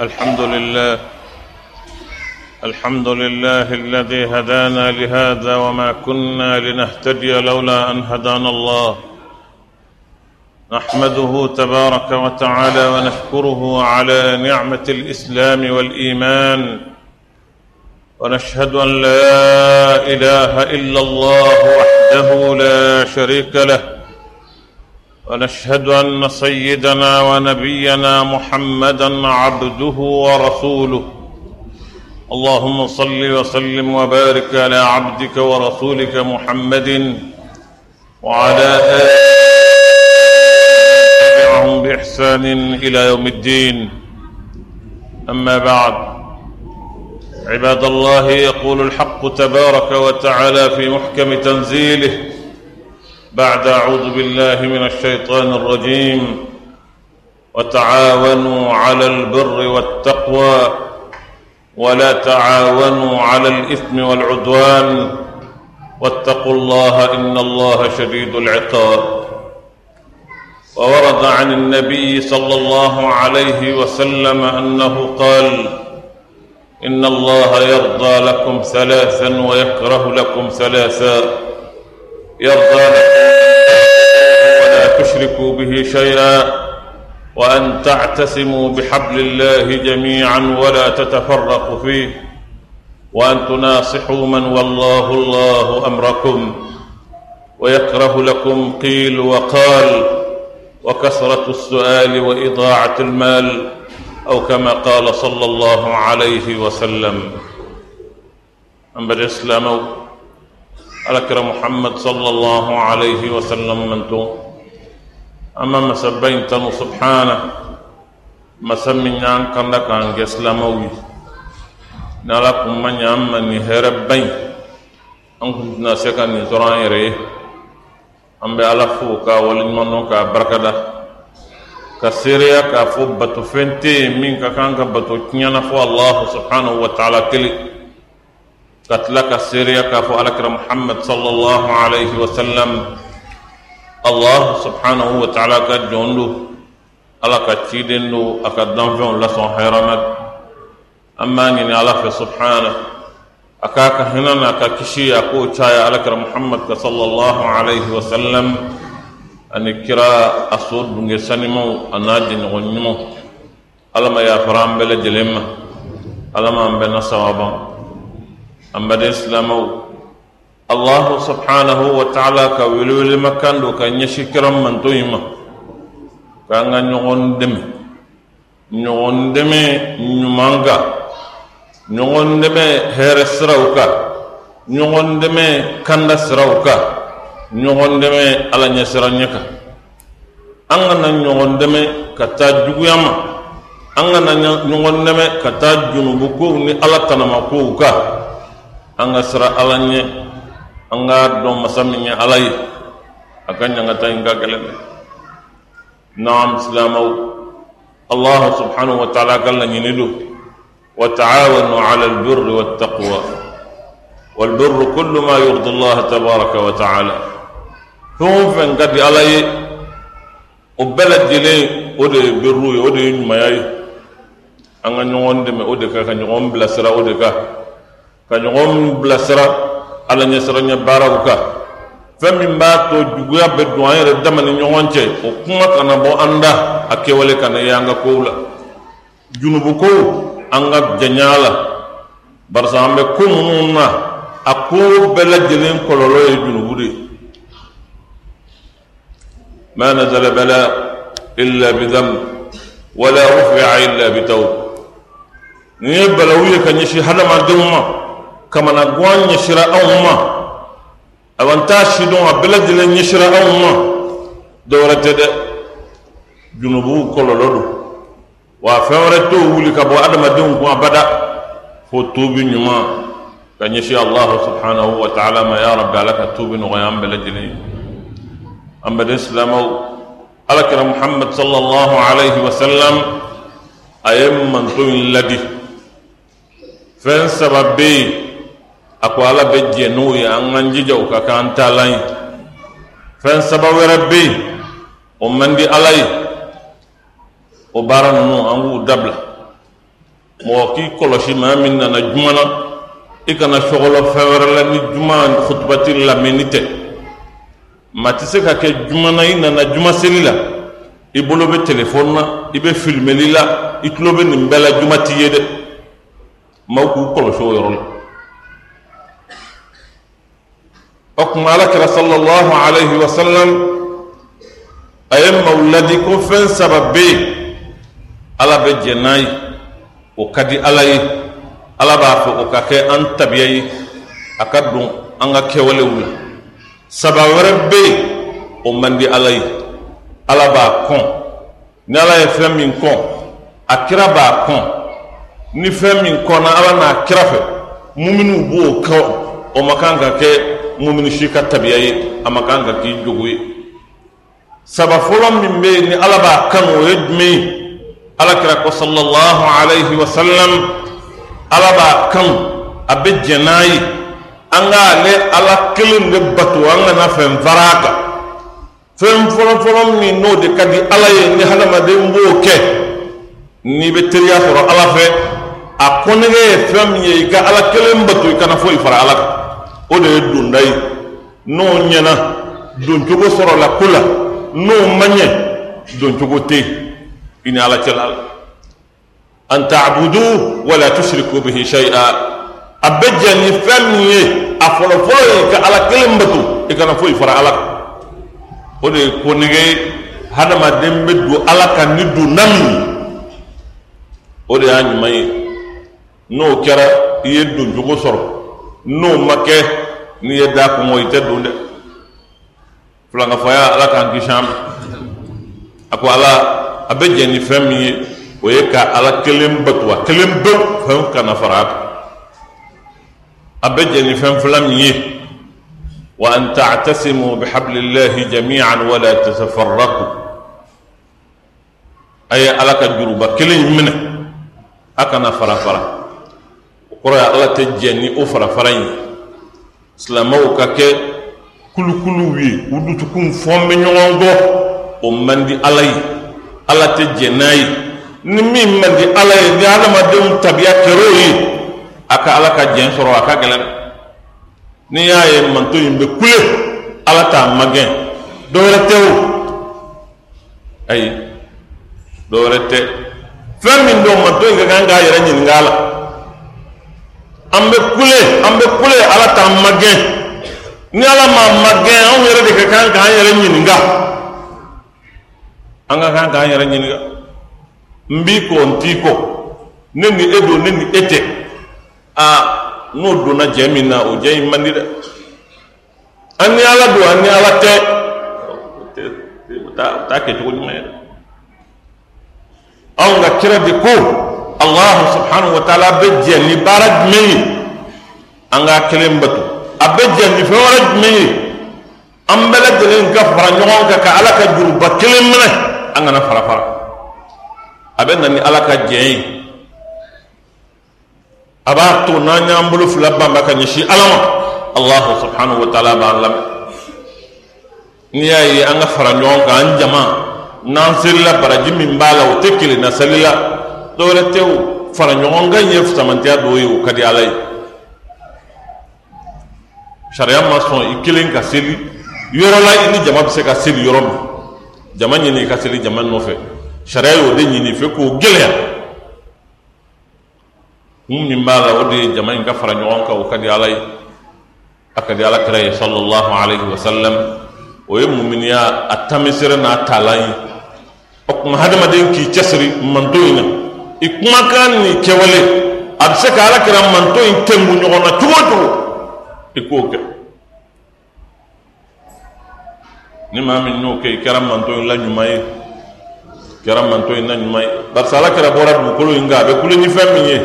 الحمد لله. الحمد لله الذي هدانا لهذا وما كنا لنهتدي لولا أن هدانا الله. نحمده تبارك وتعالى ونشكره على نعمة الإسلام والإيمان. ونشهد أن لا إله إلا الله وحده لا شريك له. ونشهد أن سيدنا ونبينا محمدا عبده ورسوله. اللهم صل وسلم وبارك على عبدك ورسولك محمد وعلى آله بإحسان إلى يوم الدين. أما بعد عباد الله يقول الحق تبارك وتعالى في محكم تنزيله بعد أعوذ بالله من الشيطان الرجيم وتعاونوا على البر والتقوى ولا تعاونوا على الإثم والعدوان واتقوا الله إن الله شديد العقاب وورد عن النبي صلى الله عليه وسلم أنه قال إن الله يرضى لكم ثلاثا ويكره لكم ثلاثا يرضى ولا تشركوا به شيئا وأن تعتصموا بحبل الله جميعا ولا تتفرقوا فيه وأن تناصحوا من والله الله أمركم ويكره لكم قيل وقال وكثرة السؤال وإضاعة المال أو كما قال صلى الله عليه وسلم. أم بالإسلام الكرم محمد صلى الله عليه وسلم من تو. أما ما سبينت سبحانه ما سمينا نعم ان كان لك ان اسلاموي نراكم من يام هربي ان كنت ناسك ان زران يري. أم بالفوكا ولمنك بركدا. كسيريا كفوب بتفنتي منك كانك بتوكنا فو الله سبحانه وتعالى كلي. قتلك سريك فعلك محمد صلى الله عليه وسلم. الله سبحانه وتعالى كجوندو على كتشيدنو أكدام فيهم لسون حرامك أما نيني على في سبحانه. أكاك هنا كشي أكو تشايا على محمد صلى الله عليه وسلم. أن كرا أصول بنجسانمو أناجن غنمو. ألم يا فرام بلا جلمة ألم أم بنا ambade silamaw allahu subhanahu wa ta'ala ka welewele makando ka ɲɛsi kiran manto yi ma k'an ka ɲɔgɔn dɛmɛ ɲɔgɔn dɛmɛ ɲuman kan ɲɔgɔn dɛmɛ hɛrɛ siraw kan ɲɔgɔn dɛmɛ kanda siraw kan ɲɔgɔn dɛmɛ ala ɲɛsira ɲɛ kan an kana ɲɔgɔn dɛmɛ ka taa juguya ma an kana ɲɔgɔn dɛmɛ ka taa junubu kow ni ala tanama kow kan an ka sira ala ɲɛ an ka dɔn masa min ye a ka ɲangata in ka gɛlɛn dɛ naam silamaw allah subhanahu wa ta'ala ka laɲini do wa ta'awanu ala albirri wattaqwa والبر كل ما يرضي الله تبارك وتعالى fɛn o fɛn ka di ala ye o bɛɛ lajɛlen o de ye biriw ye o de ye ɲumanya ye an ɲɔgɔn cɛ o kuma kana bɔ an da a kɛwale kana ye an ka kow la junubu kow an ka janya la barisa an bɛ ko minnu na a ko bɛɛ lajɛlen kɔlɔlɔ ye junubu de ye ما نزل بلاء إلا بذنب ولا رفع إلا بتوب ني بلاوية كان يشي هذا ما دوما كمان أقوان يشرا أو ما أو أن تاشدون أبلد لن يشرا أو ما دورة تد جنوبه كل لدو وفورته أولي كبو أدم دون كما بدأ فتوب نما كان يشي الله سبحانه وتعالى ما يا رب لك توب نغيام بلد لن أما الإسلام على كرم محمد صلى الله عليه وسلم أيمن طول لدي فان سبب بيه a ko ala bɛ jɛ n'o ye an k'an jija o ka k'an taalan ye fɛn saba wɛrɛ bɛ yen o man di ala ye o baara ninnu an k'u dabila mɔgɔ k'i kɔlɔsi maa min nana juma na i kana sɔgɔlɔ fɛn wɛrɛ la ni juma khutubati lamɛnni tɛ maa tɛ se ka kɛ juma na i nana juma seli la i bolo bɛ telefɔni na i bɛ filimeli la i tulo bɛ nin bɛɛ la juma t'i ye dɛ maaw k'u kɔlɔsi o yɔrɔ la tuma alakira sallallahu alayhi wa sallam a ye maaw ladi ko fɛn saba bɛ yen ala bɛ jɛ n'a ye o ka di ala ye ala b'a fɛ o ka kɛ an tabiya ye a ka don an ka kɛwalew la saba wɛrɛ bɛ yen o man di ala ye ala b'a kɔn ni ala ye fɛn min kɔn a kira b'a kɔn ni fɛn min kɔnna ala n'a kira fɛ muminu b'o kɔ o ma kan ka kɛ muminu si ka tabiya ye a ma kan ka k'i jogo ye saba fɔlɔ min bɛ yen ni ala b'a kanu o ye jumɛn ye alakira ko sallallahu alayhi wa sallam ala b'a kan a bɛ jɛn n'a ye an k'ale ala kelen de bato an kana fɛn fara a kan fɛn fɔlɔfɔlɔ min n'o de ka di ala ye ni hadamaden b'o kɛ n'i bɛ teriya sɔrɔ ala fɛ a kɔnɛgɛ ye fɛn min ye i ka ala kelen bato i kana foyi fara ala kan o de ye donda ye. N'o ɲɛna doncogo sɔrɔla ko la. N'o ma ɲɛ doncogo tɛ yen i ni ala cɛla la. An ta'budu wala tushriku bihi shay'a. A bɛ jɛ ni fɛn min ye a fɔlɔfɔlɔ ye ka ala kelen bato i kana foyi fara ala kan. O de ye ko nege hadamaden bɛ don ala kan ni donda min ye. O de y'a ɲuman ye. N'o kɛra i ye doncogo sɔrɔ n'o ma kɛ n'i ye da kɔngɔ i tɛ don dɛ filankafɔya ala k'an kisi an ma a ko ala a bɛ jɛ ni fɛn min ye o ye ka ala kelen bato a kelen pewu fɛn kana fara a kan a bɛ jɛ ni fɛn fila min ye wa an ta'tasimu bihablillahi jami'an wala tasafarraqu a ye ala ka juruba kelen in minɛ kɔrɔ ye ala tɛ jɛ ni o fara fara in ye. Silamɛw ka kɛ kulukuluw ye u dutukun fɔn bɛ ɲɔgɔn kɔ o man di ala ye. Ala tɛ jɛ n'a ye. Ni min man di ala ye ni adamadenw tabiya kɛr'o ye a ka ala ka jɛn sɔrɔ a ka gɛlɛn. N'i y'a ye manto in bɛ kule ala t'a magɛn. Dɔwɛrɛ tɛ o. Ayi dɔwɛrɛ tɛ. Fɛn min don manto in ka kan k'a yɛrɛ ɲininka a la an bɛ kule an bɛ kule ala t'an magɛn ni ala m'a magɛn anw yɛrɛ de ka kan k'an yɛrɛ ɲininka an ka kan k'an yɛrɛ ɲininka n b'i kɔ n t'i kɔ ne ni e don ne ni e tɛ aa n'o donna jɛ min na o jɛ in man di dɛ an ni ala don an ni ala tɛ o t'a kɛ cogo ɲuman ye dɛ anw ka kira de ko الله سبحانه وتعالى بجن لبارد مي أنا كلام بتو. أبجن لفورد مي أم بلد لين كفر نعوم كك على كجرو بكلم منه. أنا نفر فر. أبن نني على كجيء أبعتو نانيا أمبلو فلبا مكان يشي ألم. الله سبحانه وتعالى بعلم نيا أنا فر نعوم كأن جما نانسيلا برجيم بالا وتكلي نسليلا dɔwɛrɛ tɛ o fara ɲɔgɔn kan ye samantiya dɔw ye o ka di ala ye sariya ma sɔn i kelen ka seli yɔrɔ la i ni jama bɛ se ka seli yɔrɔ min. Jama ɲini i ka seli jama nɔfɛ. Sariya y'o de ɲini fɛ k'o gɛlɛya. Kun min b'a la o de ye jama in ka fara ɲɔgɔn kan o ka di ala ye. A ka di ala kira ye sallallahu alayhi wa sallam. O ye muminiya a tamisɛrɛ n'a taalan ye. O kuma hadamaden k'i cɛsiri manto in na i kumakan ni kɛwale a bɛ se ka ala kira manto in tɛnku ɲɔgɔn na cogo o cogo i k'o kɛ ni maa min y'o kɛ i kɛra manto in la ɲuman ye kɛra manto in na ɲuman ye barisa ala kɛra bɔra dugukolo in kan a bɛ kule ni fɛn min ye.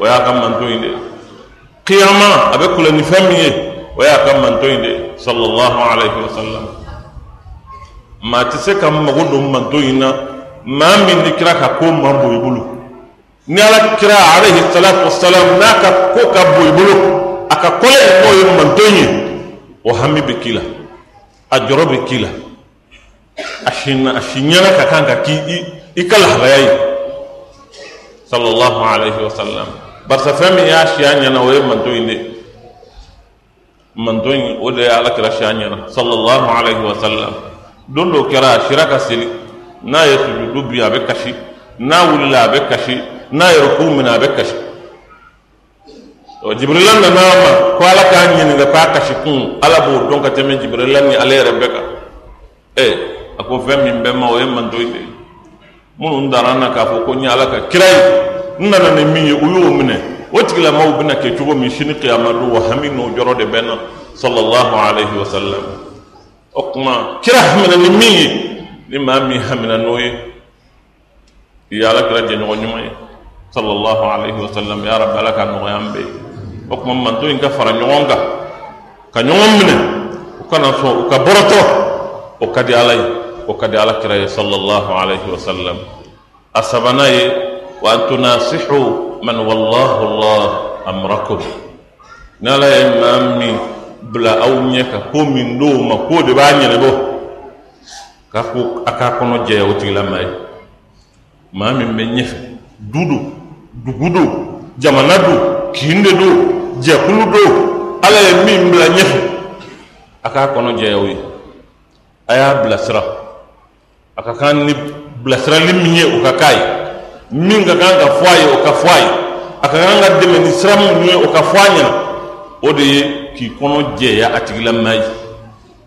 O y'a ka manto in de. Kiyama a bɛ kule ni fɛn min ye. O y'a ka manto in de. Sallallahu alayhi wa sallam maa tɛ se ka mago don manto in na maa min ni kira ka ko man bon i bolo ni ala kira alayhi salatu wasalam n'a ka ko ka bon i bolo e a ka kɔlɛ n'o ye manton ye o hami bɛ k'i la a jɔrɔ bɛ k'i la a si a si ɲɛna ka kan ka k'i i ka lahalaya ye sallallahu alayhi wa sallam barisa fɛn min y'a si a ɲɛna o ye manton ye dɛ manton ye o de ye ala kira si a ɲɛna. Sallallahu alayhi wa sallam don dɔ kɛra a sira ka seli. N'a ye sujudu bin a bɛ kasi. N'a wulila a bɛ kasi. Na ya ruku a bɛ kasi jibirila nana na nama ko ala ka ɲininka ka kasi kun ala bo dɔn ka tɛmɛ jibirila ni ala rebeka a ko fɛn min bɛ ma o ye manto inde minnu dara na k'a fɔ ko n ye ala ka kira ye n nana ni min ye u y'o minɛ o tigilamaw bɛna kɛ cogo min sini kiyama wa hami n'o jɔrɔ de bɛ na sallallahu alayhi wa sallam o kuma kira hamina ni min ye ni maa min hamina n'o ye i ye ala jɛɲɔgɔn ɲuman ye صلى الله عليه وسلم يا رب لك نغيان بي وكما من دون كفر نغانك كان يوم منه وكان وكبرته وكدي علي وكدي على كري صلى الله عليه وسلم. أسبناي وأن تناصحوا من والله الله أمركم. نلا يا إمامي بلا أو نيكا كوم من دوما كود باني لبو كاكو أكاكو نجي وتي لماي مامي من نيف دودو. Dugu do jamana do kin de do jɛkulu do ala ye min bila ɲɛfɛ. A k'a kɔnɔ jɛya o ye. A y'a bilasira. A ka kan ni bilasirali min ye o ka k'a ye. Min ka kan ka fɔ a ye o ka fɔ a ye. A ka kan ka dɛmɛ ni sira min ye o ka fɔ a ɲɛna. O de ye k'i kɔnɔ jɛya a tigilamaa ye.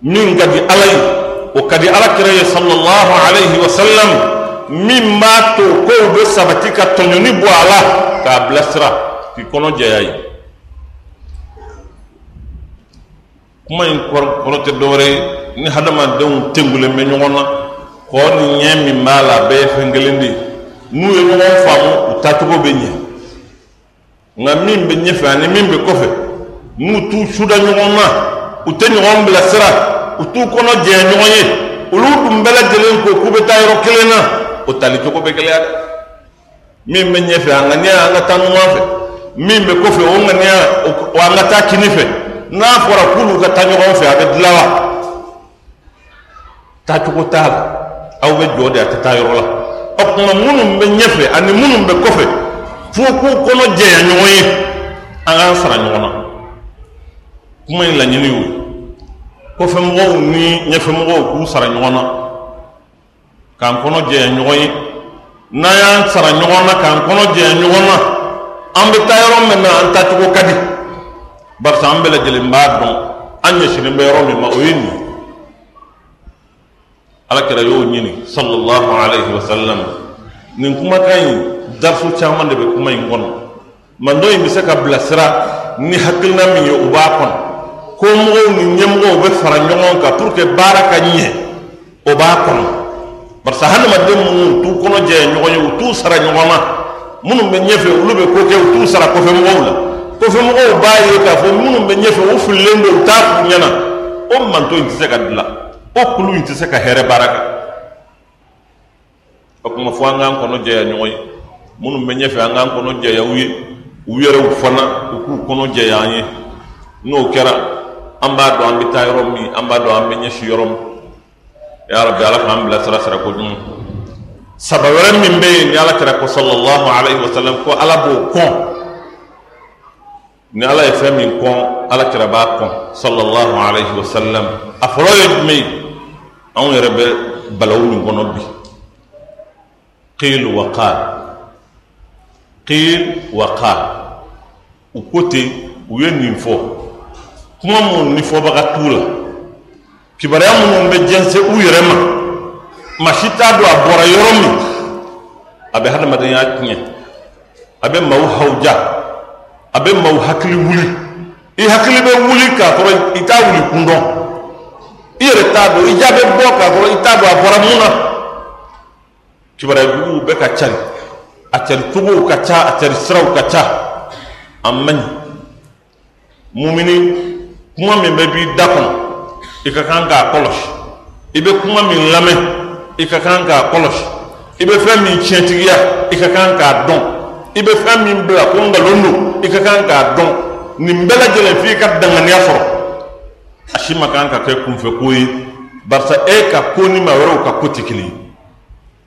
Min ka di ala ye o ka di ala kira ye sallallahu alaihi wa sallam min b'a to kow bɛ sabati ka tɔɲɔni bɔ a la k'a bilasira k'i kɔnɔ jɛya ye. Kuma in kɔrɔ tɛ dɔwɛrɛ ye. Ni hadamadenw tengulen bɛ ɲɔgɔn na kɔ ni ɲɛ min b'a la a bɛɛ ye fɛn kelen de ye. N'u ye ɲɔgɔn faamu u tacogo bɛ ɲɛ. Nka min bɛ ɲɛfɛ ani min bɛ kɔfɛ n'u t'u suda ɲɔgɔn na u tɛ ɲɔgɔn bilasira u t'u kɔnɔ jɛya ɲɔgɔn ye. Olu dun bɛɛ lajɛlen ko k'u bɛ taa yɔrɔ kelen na o tali cogo bɛ gɛlɛya dɛ min bɛ ɲɛfɛ a ŋaniya an ka taa ɲɔgɔn fɛ min bɛ kɔfɛ o ŋaniya o an ka taa kini fɛ n'a fɔra k'olu ka taa ɲɔgɔn fɛ a bɛ dilan wa taacogo t'a la aw bɛ jɔ de a tɛ taa yɔrɔ la o tuma minnu bɛ ɲɛfɛ ani minnu bɛ kɔfɛ fo k'u kɔnɔ jɛya ɲɔgɔn ye an k'an sara ɲɔgɔn na kuma in laɲini y'o ye kɔfɛmɔgɔw ni ɲɛfɛmɔgɔw k'u sara ɲɔgɔn na k'an kɔnɔ jɛya ɲɔgɔn ye n'an y'an sara ɲɔgɔn na k'an kɔnɔ jɛya ɲɔgɔn na an bɛ taa yɔrɔ min na an taacogo ka di. Barisa an bɛɛ lajɛlen b'a dɔn. An ɲɛsinnen bɛ yɔrɔ min ma o ye nin ye. Alakira y'o ɲini sallallahu alaihi wa sallam. Nin kumakan in darsu caman de bɛ kuma in kɔnɔ. Mando in bɛ se ka bilasira ni hakilina min ye o b'a kɔnɔ. Ko mɔgɔw ni ɲɛmɔgɔw bɛ fara ɲɔgɔn kan pour que baara ka ɲɛ o b'a kɔnɔ barisa hadamaden minnu t'u kɔnɔ jɛya ɲɔgɔn ye u t'u sara ɲɔgɔn na minnu bɛ ɲɛfɛ olu bɛ ko kɛ u t'u sara kɔfɛ la kɔfɛ b'a ye k'a fɔ minnu bɛ ɲɛfɛ u fililen don u t'a f'u ɲɛna o manto in tɛ se ka dilan o kulu in tɛ se ka hɛrɛ baara kɛ o kuma fɔ an k'an kɔnɔ jɛya ɲɔgɔn ye minnu bɛ ɲɛfɛ an k'an kɔnɔ jɛya u ye. U yɛrɛw fana u k'u kɔnɔ jɛya an ye n'o kɛra an b'a dɔn an bɛ taa yɔrɔ min an b'a dɔn an bɛ ɲɛsin yɔrɔ min يا رب يا رب عمل سرا سرا كوجن سبب ورم من بين يا الله كرك صلى الله عليه وسلم كو على بو كون. ني الله يفهم من كون على كربا كون. صلى الله عليه وسلم. افرويد مي يا رب بلون كونوبي قيل وقال. قيل وقال. وكوتي وين نفو. كما مون نفو بغا طول kibaruya minnu bɛ jɛnsɛn u yɛrɛ ma maa si t'a dɔn a bɔra yɔrɔ min a bɛ hadamadenya tiɲɛ a bɛ maaw hawuja a bɛ maaw hakili wuli. I hakili bɛ wuli k'a sɔrɔ i t'a wuli kun dɔn i yɛrɛ t'a dɔn i ja bɛ bɔ k'a sɔrɔ i t'a dɔn a bɔra mun na kibaruya juguw bɛ ka cari a cari cogow ka ca a cari siraw ka ca a man ɲi mumini kuma min bɛ b'i da kɔnɔ i ka kan k'a kɔlɔsi i bɛ kuma min lamɛn i ka kan k'a kɔlɔsi i bɛ fɛn min tiɲɛtigiya i ka kan k'a dɔn i bɛ fɛn min bila ko nkalon don. I ka kan k'a dɔn nin bɛɛ lajɛlen f'i ka danganiya sɔrɔ a si ma kan ka kɛ kunfɛ ko ye barisa e ka ko ni maa wɛrɛw ka ko tɛ kelen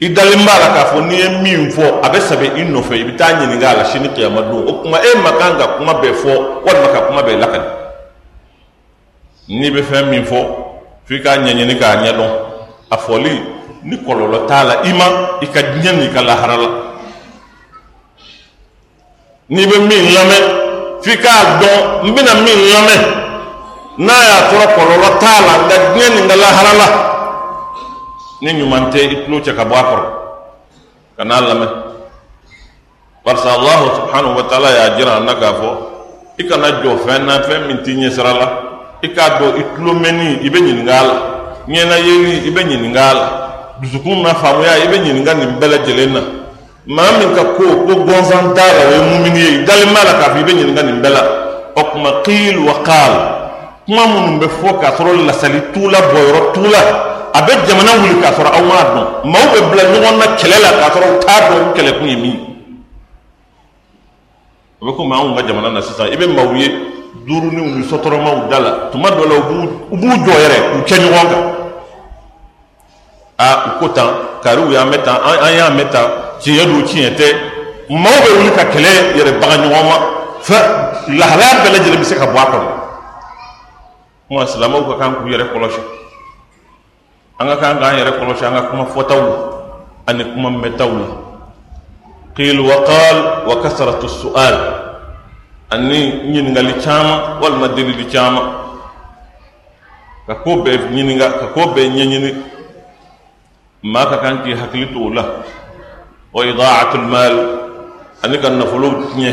ye i dalen b'a la k'a fɔ n'i ye min fɔ a bɛ sɛbɛn i nɔfɛ i bɛ taa ɲininka a la sini kiyama don o kuma e ma kan ka kuma bɛɛ fɔ walima ka kuma bɛɛ lakali n'i bɛ fɛn min fɔ f'i k'a ɲɛɲini k'a ɲɛdɔn. A fɔli ni kɔlɔlɔ t'a la i ma i ka diɲɛ n'i ka lahara la. N'i bɛ min lamɛn f'i k'a dɔn n bɛna min lamɛn. N'a y'a sɔrɔ kɔlɔlɔ t'a la nka diɲɛ nin ka lahara la. Ni ɲuman tɛ i tulo cɛ ka bɔ a kɔrɔ. Ka n'a lamɛn. Barisa subhanahu wa taala y'a jira an na k'a fɔ i kana jɔ fɛn na fɛn min t'i ɲɛsira la i k'a dɔn i tulo mɛnni i bɛ ɲininka a la. Ɲɛnayeli i bɛ ɲininka a la. Dusukun na faamuya i bɛ ɲininka nin bɛɛ lajɛlen na. Maa min ka ko ko gɔnsan t'a la o ye mumini ye i dalen b'a la k'a fɔ i bɛ ɲininka nin bɛɛ la. O kuma kiil wa kaal. Kuma minnu bɛ fɔ k'a sɔrɔ lasali t'u la bɔyɔrɔ t'u la. A bɛ jamana wuli k'a sɔrɔ aw m'a dɔn. Maaw bɛ bila ɲɔgɔn na kɛlɛ la k'a sɔrɔ u t'a dɔn kɛlɛkun ye min o bɛ komi anw ka jamana na sisan i bɛ maaw ye duuruninw ni sɔtɔrɔmaw da la tuma dɔ la u b'u jɔ yɛrɛ k'u kɛ ɲɔgɔn kan aa u ko tan kariw y'an mɛn tan an y'an mɛn tan tiɲɛ don tiɲɛ tɛ maaw bɛ wuli ka kɛlɛ yɛrɛ baga ɲɔgɔn ma fɛ lahalaya bɛɛ lajɛlen bɛ se ka bɔ a kɔnɔ kuma silamɛw ka kan k'u yɛrɛ kɔlɔsi an ka kan k'an yɛrɛ kɔlɔsi an ka kuma fɔtaw la ani kuma mɛtaw la qil wa qal wa kasratu su'al ani ɲiningali caman walima delili caman ka ko bɛɛ ɲininka ka ko bɛɛ ɲɛɲini maa ka kan k'i hakili to la wa idaatul mal. Ani ka nafolo tiɲɛ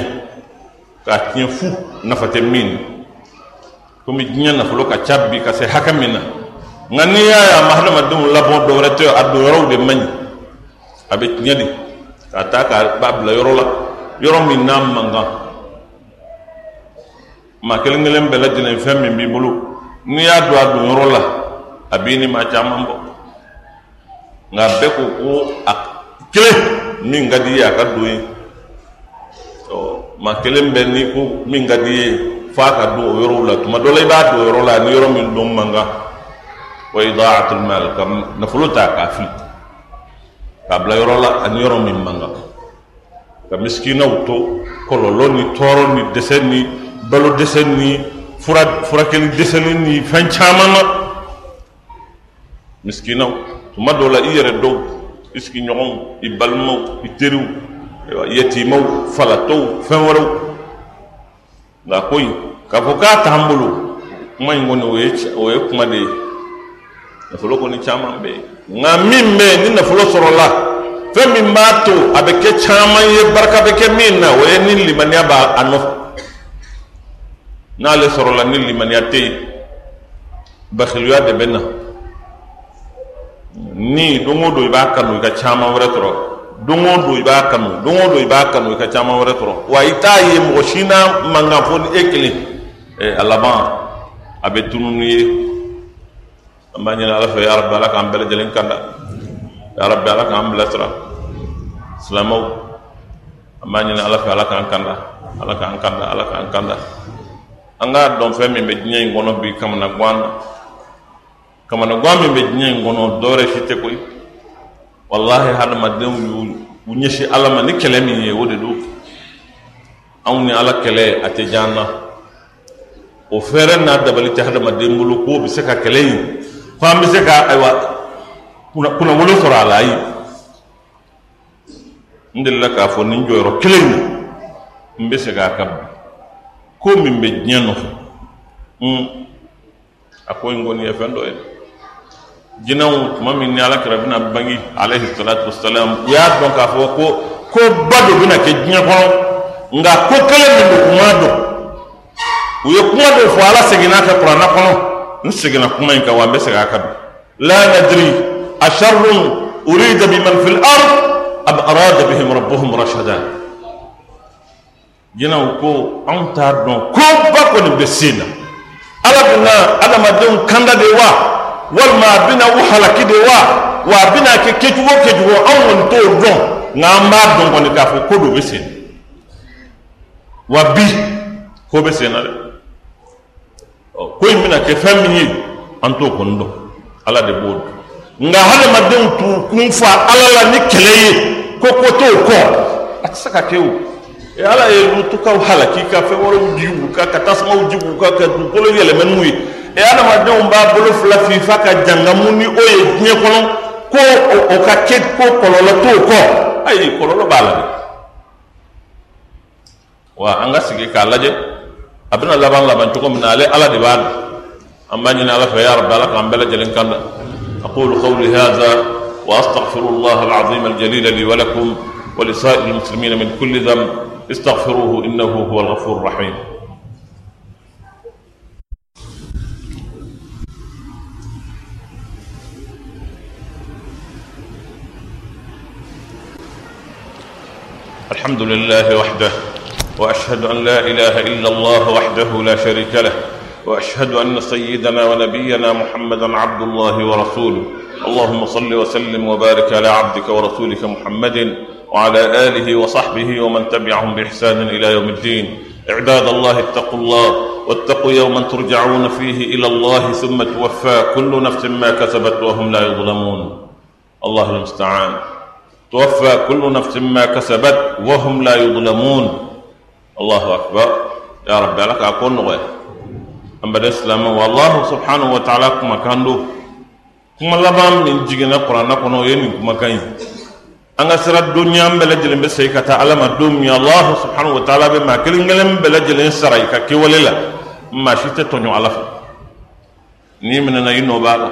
k'a tiɲɛ fu nafa tɛ min. Komi diɲɛ nafolo ka ca ka se hakɛ min na nka n'i y'a ye a ma hadamadenw labɔ do tɛ a don de man ɲi a bɛ k'a ta k'a bila yɔrɔ la yɔrɔ min n'a man kan maa kelen kelen bɛɛ lajɛlen fɛn min b'i bolo n'i y'a don a don yɔrɔ la a b'i ni maa caman bɔ nka bɛɛ ko ko a kelen min ka di i ye a ka don ye ɔ maa kelen bɛ n'i ko min ka di i ye f'a ka don o yɔrɔw la tuma dɔ la i b'a don o yɔrɔ la ni yɔrɔ min don man kan wa idaatul mal. Ka nafolo ta k'a fili k'a bila yɔrɔ la ani yɔrɔ min man kan ka misikinaw to kɔlɔlɔ ni tɔɔrɔ ni dɛsɛ ni balo dɛsɛ ni fura furakɛli dɛsɛli ni fɛn caman na misikinaw tuma dɔw la i yɛrɛ dɔw i sigiɲɔgɔnw i balimaw i teriw yetimaw falatɔw fɛn wɛrɛw nka ko in k'a fɔ k'a kuma in kɔni o ye kuma de ye nafolo kɔni caman bɛ yen nka min bɛ ni nafolo sɔrɔla fɛn min b'a to a bɛ kɛ ye barika bɛ kɛ min na o ye ni limaniya b'a nɔfɛ n'ale sɔrɔla ni limaniya tɛ yen bakiliya de bɛ ni don o don i b'a kanu i ka caman wɛrɛ sɔrɔ don o don i b'a kanu don o don i i ka caman wɛrɛ sɔrɔ wa i t'a ye mɔgɔ si n'a mankan fɔ ni e kelen ɛ a laban a bɛ ni ye an b'a ɲini ala fɛ yarabi ala k'an bɛɛ lajɛlen yarabi ala k'an bilasira k'an k'an k'an an k'a dɔn fɛn min bɛ diɲɛ in kɔnɔ bi kamana gan na kamana gan min bɛ diɲɛ in kɔnɔ dɔwɛrɛ si tɛ koyi walahi hadamadenw y'u ɲɛsin ala ma ni kɛlɛ min ye o de don anw ni ala kɛlɛ a tɛ jan na o fɛɛrɛ n'a dabali tɛ hadamaden bolo k'o bɛ se ka kɛlɛ in fo an bɛ se ka ayiwa kunnafoni sɔrɔ a la ayi n delila k'a fɔ nin jɔyɔrɔ kelen na n bɛ segin a kan bi ko min bɛ diɲɛ nɔfɛ a ko in kɔni ye fɛn dɔ ye jinɛw tuma min ni ala kɛra bɛna bange alayhi salatu wasalam u y'a dɔn k'a fɔ ko ko ba dɔ bɛna kɛ diɲɛ kɔnɔ nka ko kelen min don kuma dɔn u ye kuma dɔ fɔ ala seginna kɛ kuranna kɔnɔ n seginna kuma in kan wa n bɛ segin a kan bi la nadiri asharrun urida biman fil ard am arada bihim rabbuhum rashada jinɛw ko anw t'a dɔn. Ko kɔni bɛ sen na. Ala bɛna adamadenw kanda de wa. Walima a bɛna u halaki de wa. Wa a bɛna kɛ kɛcogo kɛcogo anw kɔni t'o dɔn. Nka an b'a dɔn kɔni k'a fɔ ko dɔ bɛ sen na. Wa bi ko bɛ sen na dɛ. Ko in bɛna kɛ fɛn min ye an t'o kɔni dɔn. Ala de b'o dɔn. Nga hadamadenw t'u kun fa ala la ni kɛlɛ ye. Ko ko t'o kɔ. A tɛ se ka kɛ o. e ala ye lutukaw halaki ka fɛn wɛrɛw jigi ka ka tasamaw jigi ka ka dugukolo yɛlɛmɛ n'u ye e adamadenw b'a bolo fila fifa ka jangamu ni o ye diɲɛ kɔnɔ ko o ka kɛ ko kɔlɔlɔ t'o kɔ ayi kɔlɔlɔ b'a la dɛ wa an ka sigi k'a lajɛ a bɛna laban laban cogo min na ale ala de b'a dɔn an b'a ɲini ala fɛ ya rabbi ala k'an bɛɛ lajɛlen kan da أقول قولي هذا وأستغفر الله العظيم الجليل لي ولكم ولسائر المسلمين من كل ذنب استغفروه إنه هو الغفور الرحيم. الحمد لله وحده وأشهد أن لا إله إلا الله وحده لا شريك له وأشهد أن سيدنا ونبينا محمدا عبد الله ورسوله. اللهم صل وسلم وبارك على عبدك ورسولك محمد وعلى آله وصحبه ومن تبعهم بإحسان إلى يوم الدين. عباد الله اتقوا الله واتقوا يوما ترجعون فيه إلى الله ثم توفى كل نفس ما كسبت وهم لا يظلمون. الله المستعان. توفى كل نفس ما كسبت وهم لا يظلمون. الله أكبر. يا رب لك اكون نغير. ambada silama wallahu subhanahu wa ta'ala kuma kando kuma laban min jigina qur'ana kono yeni kuma kan an ga sira duniya bɛɛ lajɛlen bɛ segin ka taa ala ma don min allah subhanahu wa ta'ala bɛ maa kelen kelen bɛɛ lajɛlen sara i ka kɛwale la maa si tɛ tɔɲɔ ala fɛ n'i minɛna i nɔ b'a la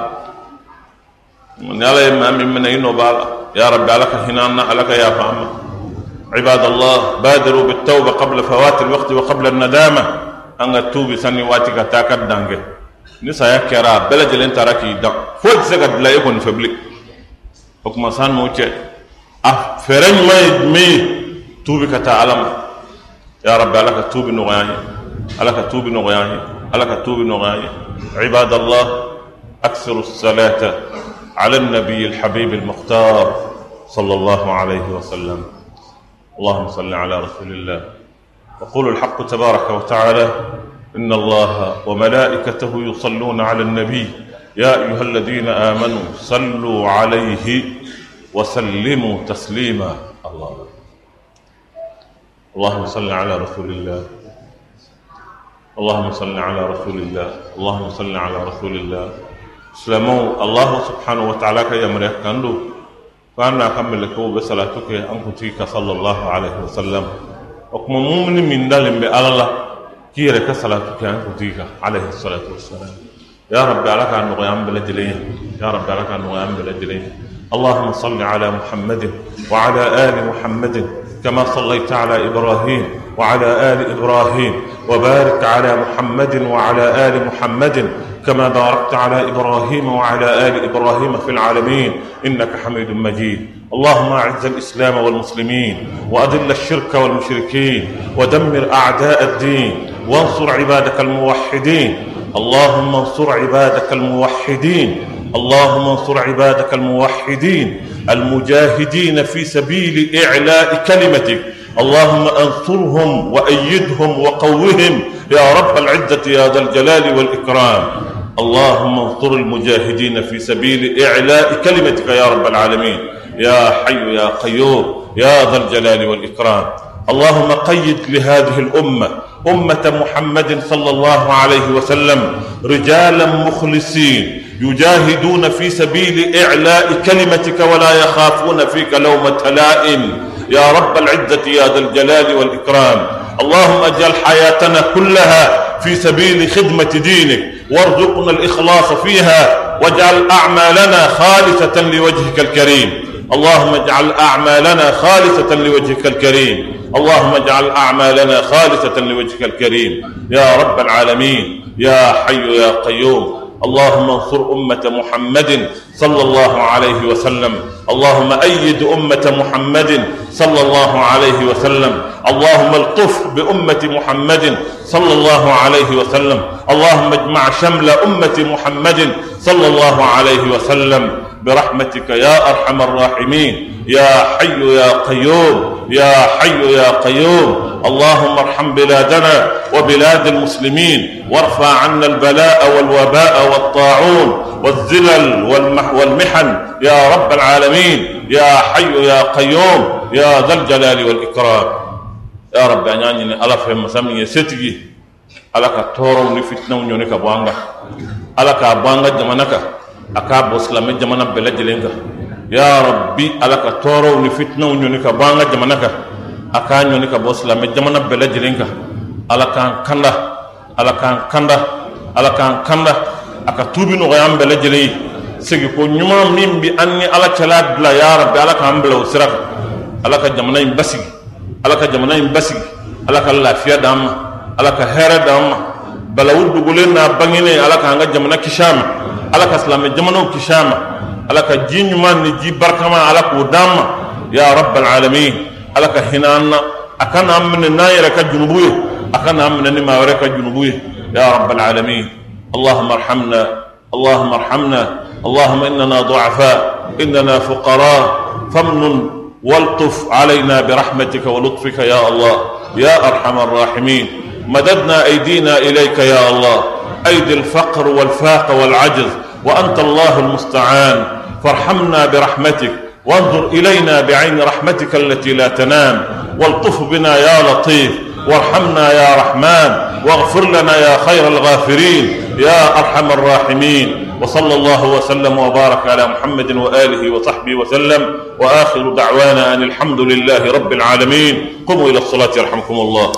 ni ala ye maa min minɛ i nɔ b'a la ya rabbi ala ka hinɛ an na ala ka yafa an ma عباد الله بادروا بالتوبة قبل فوات الوقت وقبل الندامة an ka tuubi sanni waati ka ni saya kɛra a bɛɛ lajɛlen taara k'i dan foyi tɛ se ka dilan e kɔni fɛ bilen o kuma san n'o cɛ a fɛɛrɛ ɲuman ye jumɛn ye tuubi ka taa ala ma ya rabbi ala ka tuubi nɔgɔya an ye ala ka tuubi nɔgɔya an ye ala ka tuubi nɔgɔya an ye الله أكثر الصلاة على النبي الحبيب المختار صلى الله عليه وسلم اللهم صل على رسول الله يقول الحق تبارك وتعالى إن الله وملائكته يصلون على النبي. يا أيها الذين آمنوا صلوا عليه وسلموا تسليما. الله. اللهم صل على رسول الله. اللهم صل على رسول الله. اللهم صل على رسول الله. سلموا الله سبحانه وتعالى يمريك كندو فأنا أكمل لكم بصلاتك أنكتيك صلى الله عليه وسلم o kuma mumini min dalen wassalam ya rabbi ala k'a nɔgɔya an bɛɛ lajɛlen ye ya rabbi ala k'a nɔgɔya an bɛɛ lajɛlen ye اللهم صل على محمد وعلى آل محمد كما صليت على إبراهيم وعلى آل إبراهيم وبارك على محمد وعلى آل محمد كما باركت على إبراهيم وعلى آل إبراهيم في العالمين. إنك حميد مجيد. اللهم أعز الإسلام والمسلمين وأذل الشرك والمشركين ودمر أعداء الدين. وانصر عبادك الموحدين. اللهم انصر عبادك الموحدين. اللهم انصر عبادك الموحدين. المجاهدين في سبيل إعلاء كلمتك. اللهم انصرهم وأيدهم وقوهم. يا رب العزة يا ذا الجلال والإكرام. اللهم انصر المجاهدين في سبيل إعلاء كلمتك يا رب العالمين. يا حي يا قيوم. يا ذا الجلال والإكرام. اللهم قيد لهذه الأمة أمة محمد صلى الله عليه وسلم رجالا مخلصين يجاهدون في سبيل إعلاء كلمتك ولا يخافون فيك لومه لائم يا رب العزة يا ذا الجلال والإكرام. اللهم اجعل حياتنا كلها في سبيل خدمة دينك وارزقنا الإخلاص فيها واجعل أعمالنا خالصة لوجهك الكريم. اللهم اجعل أعمالنا خالصة لوجهك الكريم. اللهم اجعل أعمالنا خالصة لوجهك الكريم. يا رب العالمين. يا حي يا قيوم. اللهم انصر أمة محمد صلى الله عليه وسلم. اللهم أيد أمة محمد صلى الله عليه وسلم. اللهم الطف بأمة محمد صلى الله عليه وسلم. اللهم اجمع شمل أمة محمد صلى الله عليه وسلم. برحمتك يا أرحم الراحمين. يا حي يا قيوم يا حي يا قيوم. اللهم ارحم بلادنا وبلاد المسلمين وارفع عنا البلاء والوباء والطاعون والمح والمحن. يا رب العالمين يا حي يا قيوم يا ذا الجلال والإكرام. يا رب أناني ألا فهم مسامي ستجي ألا كتورو نفتنا ونيونيك بوانغا. ألا كابوانغا جمانك. أكابو سلامي جمانا بلا جلنغا ya rabbi ala ka tɔɔrɔw ni fitinaw ɲɔni ka bɔ an ka. Jamana kan a k'a ɲɔni ka bɔ silamɛ jamana bɛɛ lajɛlen kan ala k'an kanda ala k'an kanda ala k'an kanda a ka tuubi nɔgɔya an bɛɛ lajɛlen ye segiko ɲuman min bi an ni ala cɛla bila ya rabbi ala k'an bila o sira kan ala ka jamana in basigi. Ala ka jamana in basigi. Ala ka lafiya d'an ma ala ka hɛrɛ d'an ma balawu dogolen n'a bangenen ala k'an ka jamana kisi a ma ala ka silamɛ jamanaw kisi a ma ala ka ji ɲuman ni ji barikama ala k'o d'an ma ya rabbal alamin ala ka hinɛ an na a ka n'an minɛ n'an yɛrɛ ka junubu ye a ka n'an minɛ ni maa wɛrɛ ka junubu ye ya rabbal alamin اللهم ارحمنا اللهم ارحمنا اللهم اننا ضعفاء اننا فقراء فمن والطف علينا برحمتك ولطفك يا الله يا ارحم الراحمين مددنا ايدينا اليك يا الله ايدي الفقر والفاق والعجز وانت الله المستعان فارحمنا برحمتك وانظر إلينا بعين رحمتك التي لا تنام والطف بنا يا لطيف وارحمنا يا رحمن واغفر لنا يا خير الغافرين يا أرحم الراحمين وصلى الله وسلم وبارك على محمد وآله وصحبه وسلم وآخر دعوانا أن الحمد لله رب العالمين قوموا إلى الصلاة يرحمكم الله